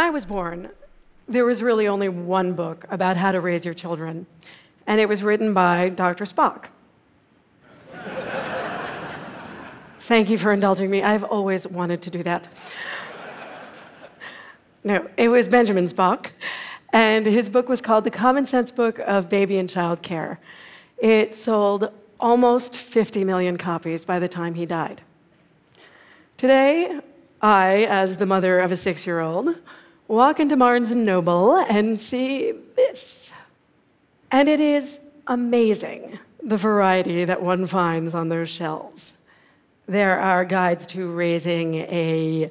I was born, there was really only one book about how to raise your children, and it was written by Dr. Spock. Thank you for indulging me. I've always wanted to do that. No, it was Benjamin Spock, and his book was called The Common Sense Book of Baby and Child Care. It sold almost 50 million copies by the time he died. Today, I, as the mother of a six year old, walk into Barnes and Noble and see this. And it is amazing the variety that one finds on those shelves. There are guides to raising a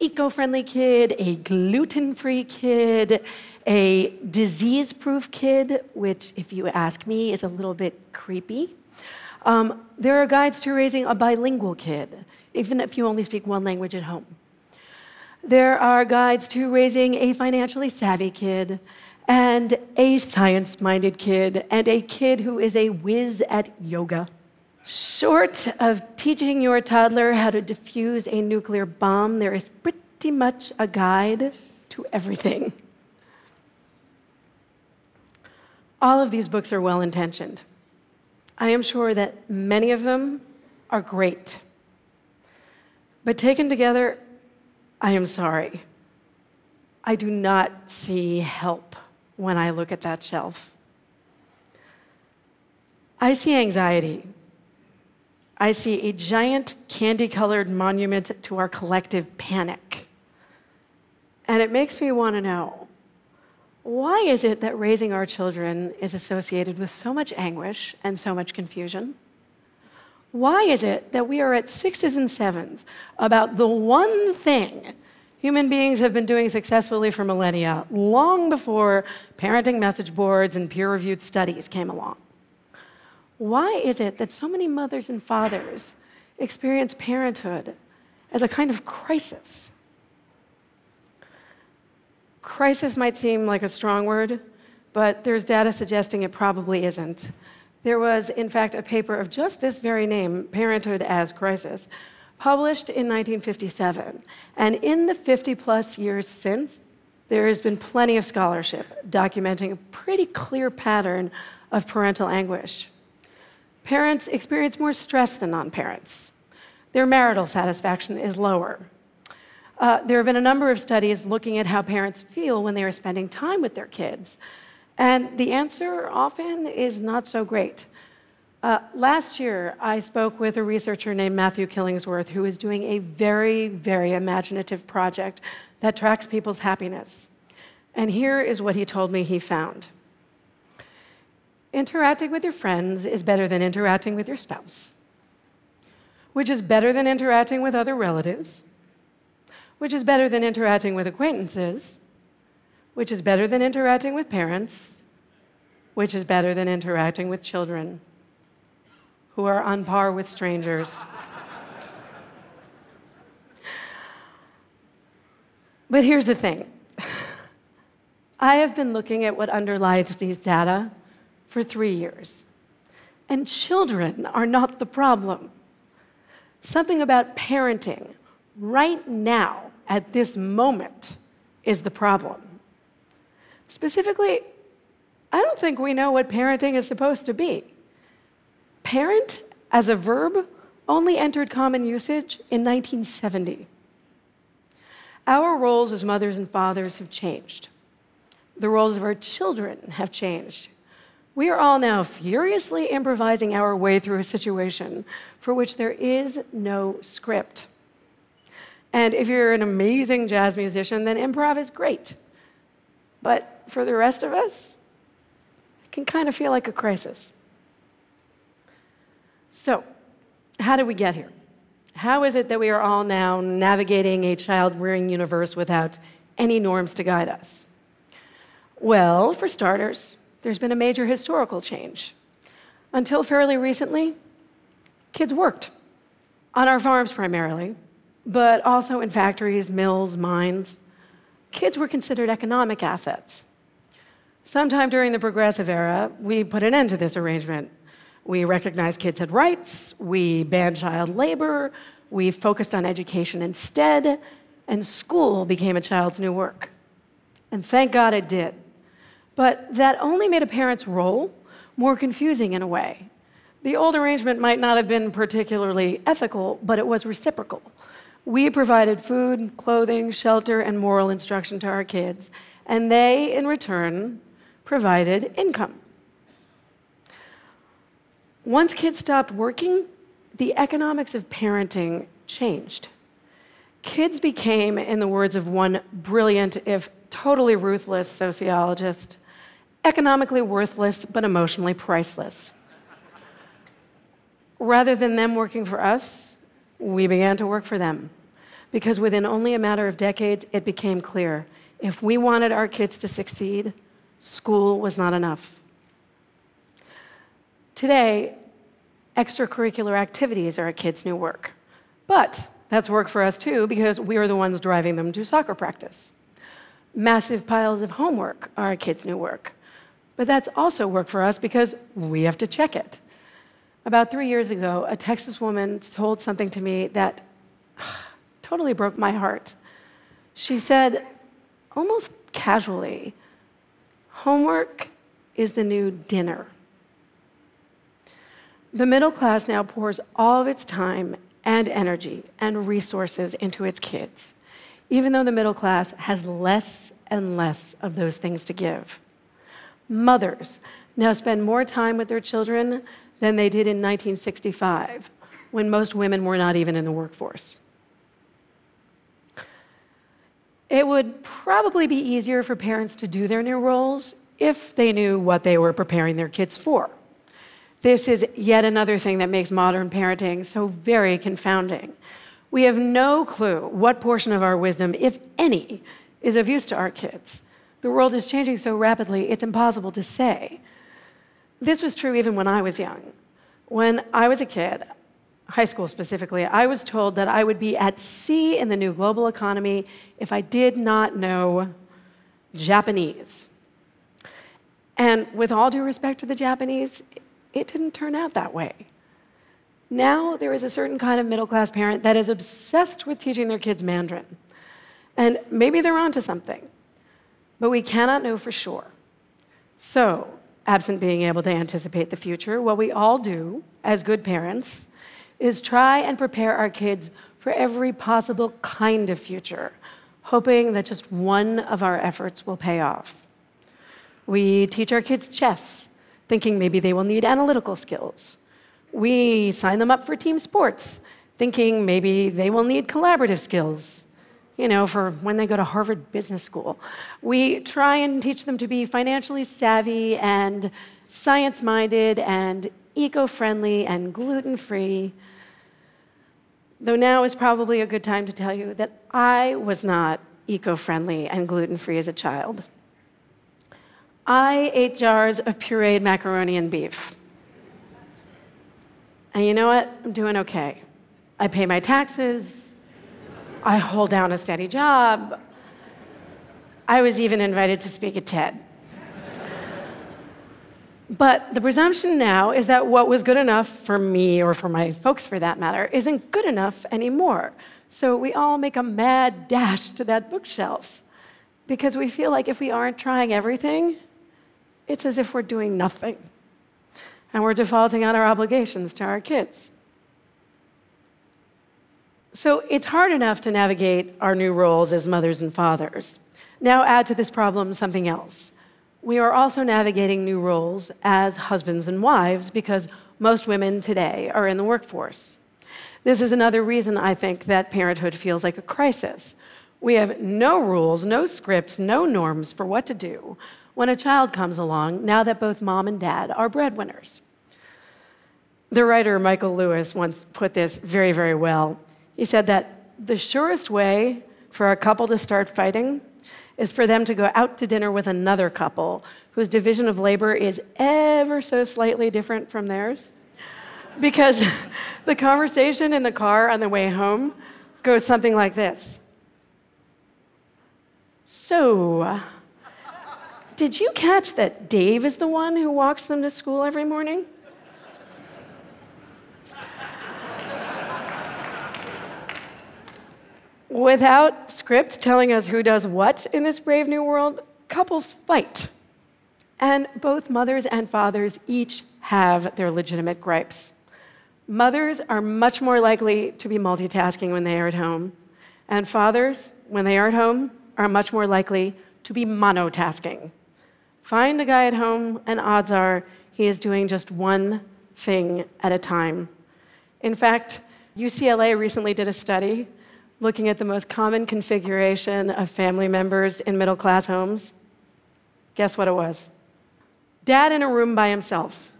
eco-friendly kid, a gluten-free kid, a disease-proof kid, which, if you ask me, is a little bit creepy. Um, there are guides to raising a bilingual kid, even if you only speak one language at home. There are guides to raising a financially savvy kid, and a science minded kid, and a kid who is a whiz at yoga. Short of teaching your toddler how to defuse a nuclear bomb, there is pretty much a guide to everything. All of these books are well intentioned. I am sure that many of them are great. But taken together, I am sorry. I do not see help when I look at that shelf. I see anxiety I see a giant candy colored monument to our collective panic. And it makes me want to know why is it that raising our children is associated with so much anguish and so much confusion? Why is it that we are at sixes and sevens about the one thing human beings have been doing successfully for millennia, long before parenting message boards and peer reviewed studies came along? Why is it that so many mothers and fathers experience parenthood as a kind of crisis? Crisis might seem like a strong word, but there's data suggesting it probably isn't. There was, in fact, a paper of just this very name, Parenthood as Crisis, published in 1957. And in the 50 plus years since, there has been plenty of scholarship documenting a pretty clear pattern of parental anguish. Parents experience more stress than non parents. Their marital satisfaction is lower. Uh, there have been a number of studies looking at how parents feel when they are spending time with their kids. And the answer often is not so great. Uh, last year, I spoke with a researcher named Matthew Killingsworth who is doing a very, very imaginative project that tracks people's happiness. And here is what he told me he found interacting with your friends is better than interacting with your spouse, which is better than interacting with other relatives, which is better than interacting with acquaintances, which is better than interacting with parents, which is better than interacting with children who are on par with strangers. but here's the thing I have been looking at what underlies these data for three years. And children are not the problem. Something about parenting right now, at this moment, is the problem. Specifically, I don't think we know what parenting is supposed to be. Parent, as a verb, only entered common usage in 1970. Our roles as mothers and fathers have changed. The roles of our children have changed. We are all now furiously improvising our way through a situation for which there is no script. And if you're an amazing jazz musician, then improv is great. But for the rest of us, it can kind of feel like a crisis. So, how did we get here? How is it that we are all now navigating a child rearing universe without any norms to guide us? Well, for starters, there's been a major historical change. Until fairly recently, kids worked on our farms primarily, but also in factories, mills, mines. Kids were considered economic assets. Sometime during the progressive era, we put an end to this arrangement. We recognized kids had rights, we banned child labor, we focused on education instead, and school became a child's new work. And thank God it did. But that only made a parent's role more confusing in a way. The old arrangement might not have been particularly ethical, but it was reciprocal. We provided food, clothing, shelter, and moral instruction to our kids, and they, in return, provided income. Once kids stopped working, the economics of parenting changed. Kids became, in the words of one brilliant, if totally ruthless sociologist, economically worthless but emotionally priceless. Rather than them working for us, we began to work for them. Because within only a matter of decades, it became clear if we wanted our kids to succeed, school was not enough. Today, extracurricular activities are a kid's new work. But that's work for us too, because we are the ones driving them to soccer practice. Massive piles of homework are a kid's new work. But that's also work for us because we have to check it. About three years ago, a Texas woman told something to me that totally broke my heart. She said, almost casually, homework is the new dinner. The middle class now pours all of its time and energy and resources into its kids, even though the middle class has less and less of those things to give. Mothers now spend more time with their children than they did in 1965, when most women were not even in the workforce. It would probably be easier for parents to do their new roles if they knew what they were preparing their kids for. This is yet another thing that makes modern parenting so very confounding. We have no clue what portion of our wisdom, if any, is of use to our kids. The world is changing so rapidly, it's impossible to say. This was true even when I was young. When I was a kid, high school specifically, I was told that I would be at sea in the new global economy if I did not know Japanese. And with all due respect to the Japanese, it didn't turn out that way. Now there is a certain kind of middle class parent that is obsessed with teaching their kids Mandarin. And maybe they're onto something, but we cannot know for sure. So, absent being able to anticipate the future, what we all do as good parents is try and prepare our kids for every possible kind of future, hoping that just one of our efforts will pay off. We teach our kids chess thinking maybe they will need analytical skills. We sign them up for team sports, thinking maybe they will need collaborative skills, you know, for when they go to Harvard Business School. We try and teach them to be financially savvy and science minded and eco friendly and gluten free. Though now is probably a good time to tell you that I was not eco friendly and gluten free as a child. I ate jars of pureed macaroni and beef. And you know what? I'm doing okay. I pay my taxes. I hold down a steady job. I was even invited to speak at TED. But the presumption now is that what was good enough for me, or for my folks for that matter, isn't good enough anymore. So we all make a mad dash to that bookshelf because we feel like if we aren't trying everything, it's as if we're doing nothing and we're defaulting on our obligations to our kids. So it's hard enough to navigate our new roles as mothers and fathers. Now, add to this problem something else. We are also navigating new roles as husbands and wives because most women today are in the workforce. This is another reason I think that parenthood feels like a crisis. We have no rules, no scripts, no norms for what to do when a child comes along now that both mom and dad are breadwinners. The writer Michael Lewis once put this very, very well. He said that the surest way for a couple to start fighting is for them to go out to dinner with another couple whose division of labor is ever so slightly different from theirs. Because the conversation in the car on the way home goes something like this So, did you catch that Dave is the one who walks them to school every morning? Without scripts telling us who does what in this brave new world, couples fight. And both mothers and fathers each have their legitimate gripes. Mothers are much more likely to be multitasking when they are at home, and fathers, when they are at home, are much more likely to be monotasking. Find a guy at home, and odds are he is doing just one thing at a time. In fact, UCLA recently did a study looking at the most common configuration of family members in middle class homes. Guess what it was? Dad in a room by himself.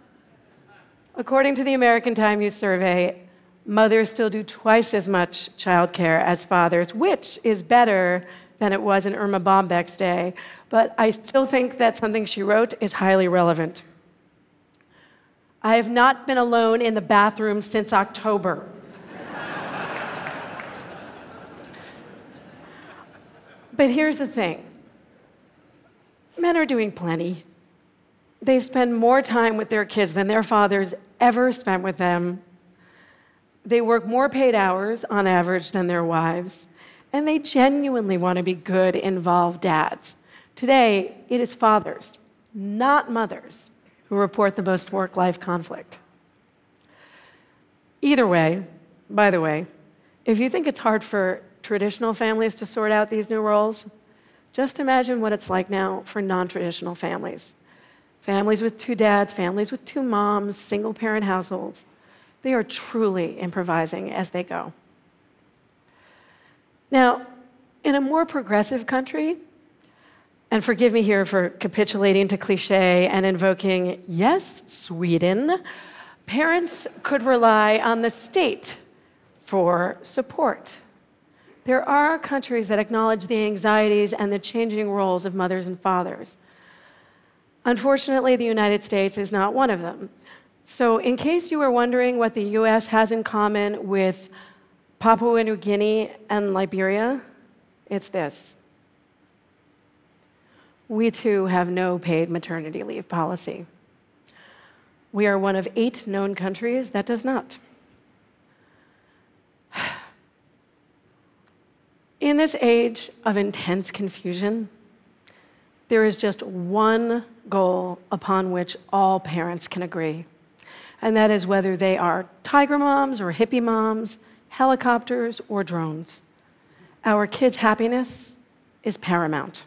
According to the American Time Use Survey, mothers still do twice as much childcare as fathers, which is better than it was in Erma Bombeck's day, but I still think that something she wrote is highly relevant. I have not been alone in the bathroom since October. But here's the thing men are doing plenty. They spend more time with their kids than their fathers ever spent with them. They work more paid hours on average than their wives and they genuinely want to be good, involved dads. Today, it is fathers, not mothers, who report the most work life conflict. Either way, by the way, if you think it's hard for traditional families to sort out these new roles, just imagine what it's like now for non traditional families. Families with two dads, families with two moms, single parent households. They are truly improvising as they go. Now, in a more progressive country, and forgive me here for capitulating to cliche and invoking, yes, Sweden, parents could rely on the state for support. There are countries that acknowledge the anxieties and the changing roles of mothers and fathers. Unfortunately, the United States is not one of them. So, in case you were wondering what the US has in common with Papua New Guinea and Liberia, it's this. We too have no paid maternity leave policy. We are one of eight known countries that does not. In this age of intense confusion, there is just one goal upon which all parents can agree, and that is whether they are tiger moms or hippie moms, helicopters, or drones. Our kids' happiness is paramount.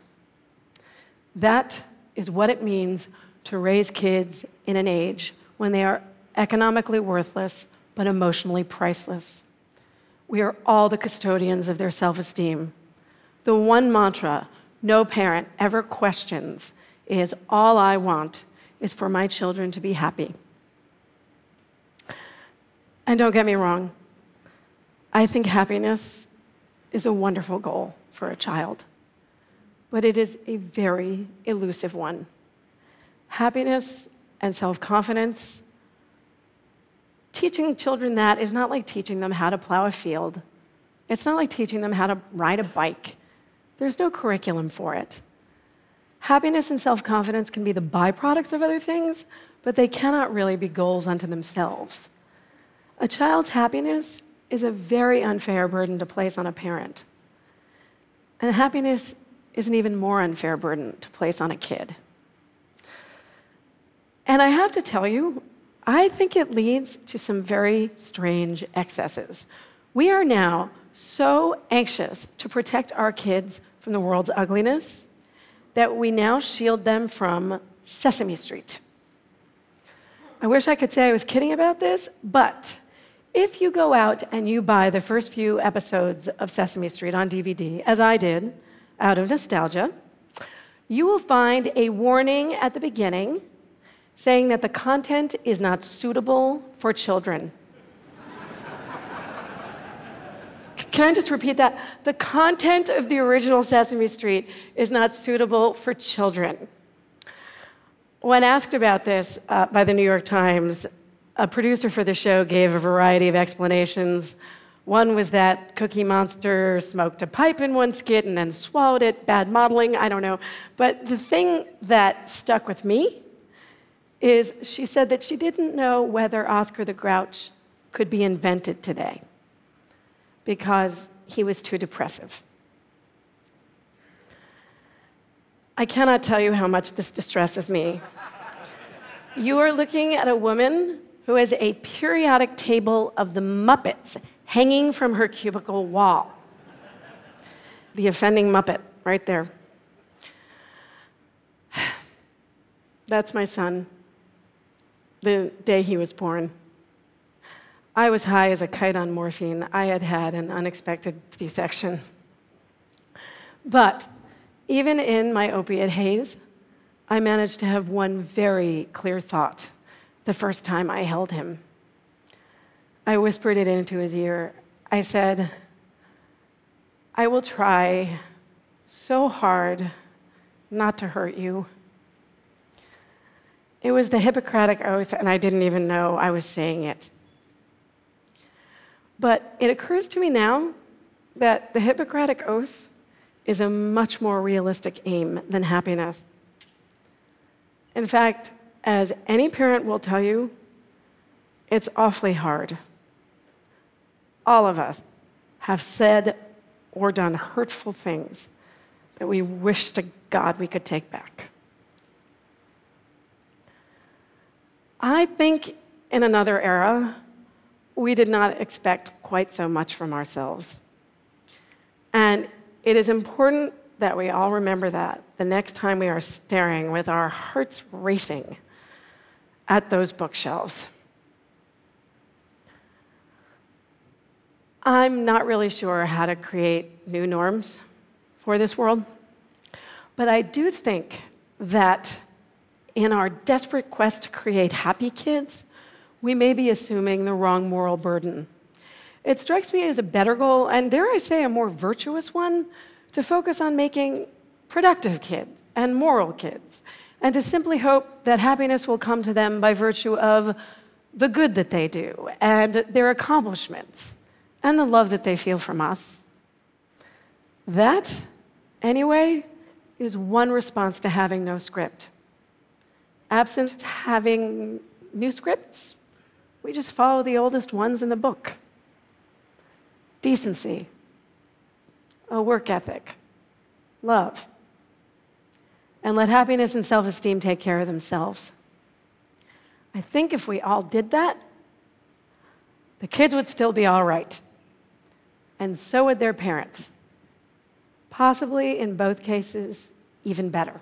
That is what it means to raise kids in an age when they are economically worthless but emotionally priceless. We are all the custodians of their self esteem. The one mantra no parent ever questions is all I want is for my children to be happy. And don't get me wrong, I think happiness is a wonderful goal for a child, but it is a very elusive one. Happiness and self confidence, teaching children that is not like teaching them how to plow a field. It's not like teaching them how to ride a bike. There's no curriculum for it. Happiness and self confidence can be the byproducts of other things, but they cannot really be goals unto themselves. A child's happiness is a very unfair burden to place on a parent. And happiness is an even more unfair burden to place on a kid. And I have to tell you, I think it leads to some very strange excesses. We are now so anxious to protect our kids from the world's ugliness that we now shield them from Sesame Street. I wish I could say I was kidding about this, but if you go out and you buy the first few episodes of Sesame Street on DVD, as I did, out of nostalgia, you will find a warning at the beginning saying that the content is not suitable for children. Can I just repeat that? The content of the original Sesame Street is not suitable for children. When asked about this uh, by the New York Times, a producer for the show gave a variety of explanations. One was that Cookie Monster smoked a pipe in one skit and then swallowed it, bad modeling, I don't know. But the thing that stuck with me is she said that she didn't know whether Oscar the Grouch could be invented today. because he was too depressive. I cannot tell you how much this distresses me. you are looking at a woman who has a periodic table of the Muppets hanging from her cubicle wall. The offending Muppet, right there. That's my son, the day he was born. I was high as a kite on morphine. I had had an unexpected C section. But even in my opiate haze, I managed to have one very clear thought the first time I held him. I whispered it into his ear. I said, I will try so hard not to hurt you. It was the Hippocratic Oath, and I didn't even know I was saying it. But it occurs to me now that the Hippocratic Oath is a much more realistic aim than happiness. In fact, as any parent will tell you, it's awfully hard. All of us have said or done hurtful things that we wish to God we could take back. I think in another era, we did not expect quite so much from ourselves. And it is important that we all remember that the next time we are staring with our hearts racing at those bookshelves. I'm not really sure how to create new norms for this world, but I do think that in our desperate quest to create happy kids, we may be assuming the wrong moral burden. It strikes me as a better goal, and dare I say, a more virtuous one, to focus on making productive kids and moral kids, and to simply hope that happiness will come to them by virtue of the good that they do, and their accomplishments, and the love that they feel from us. That, anyway, is one response to having no script. Absent having new scripts, we just follow the oldest ones in the book decency, a work ethic, love. And let happiness and self esteem take care of themselves. I think if we all did that, the kids would still be all right. And so would their parents. Possibly, in both cases, even better.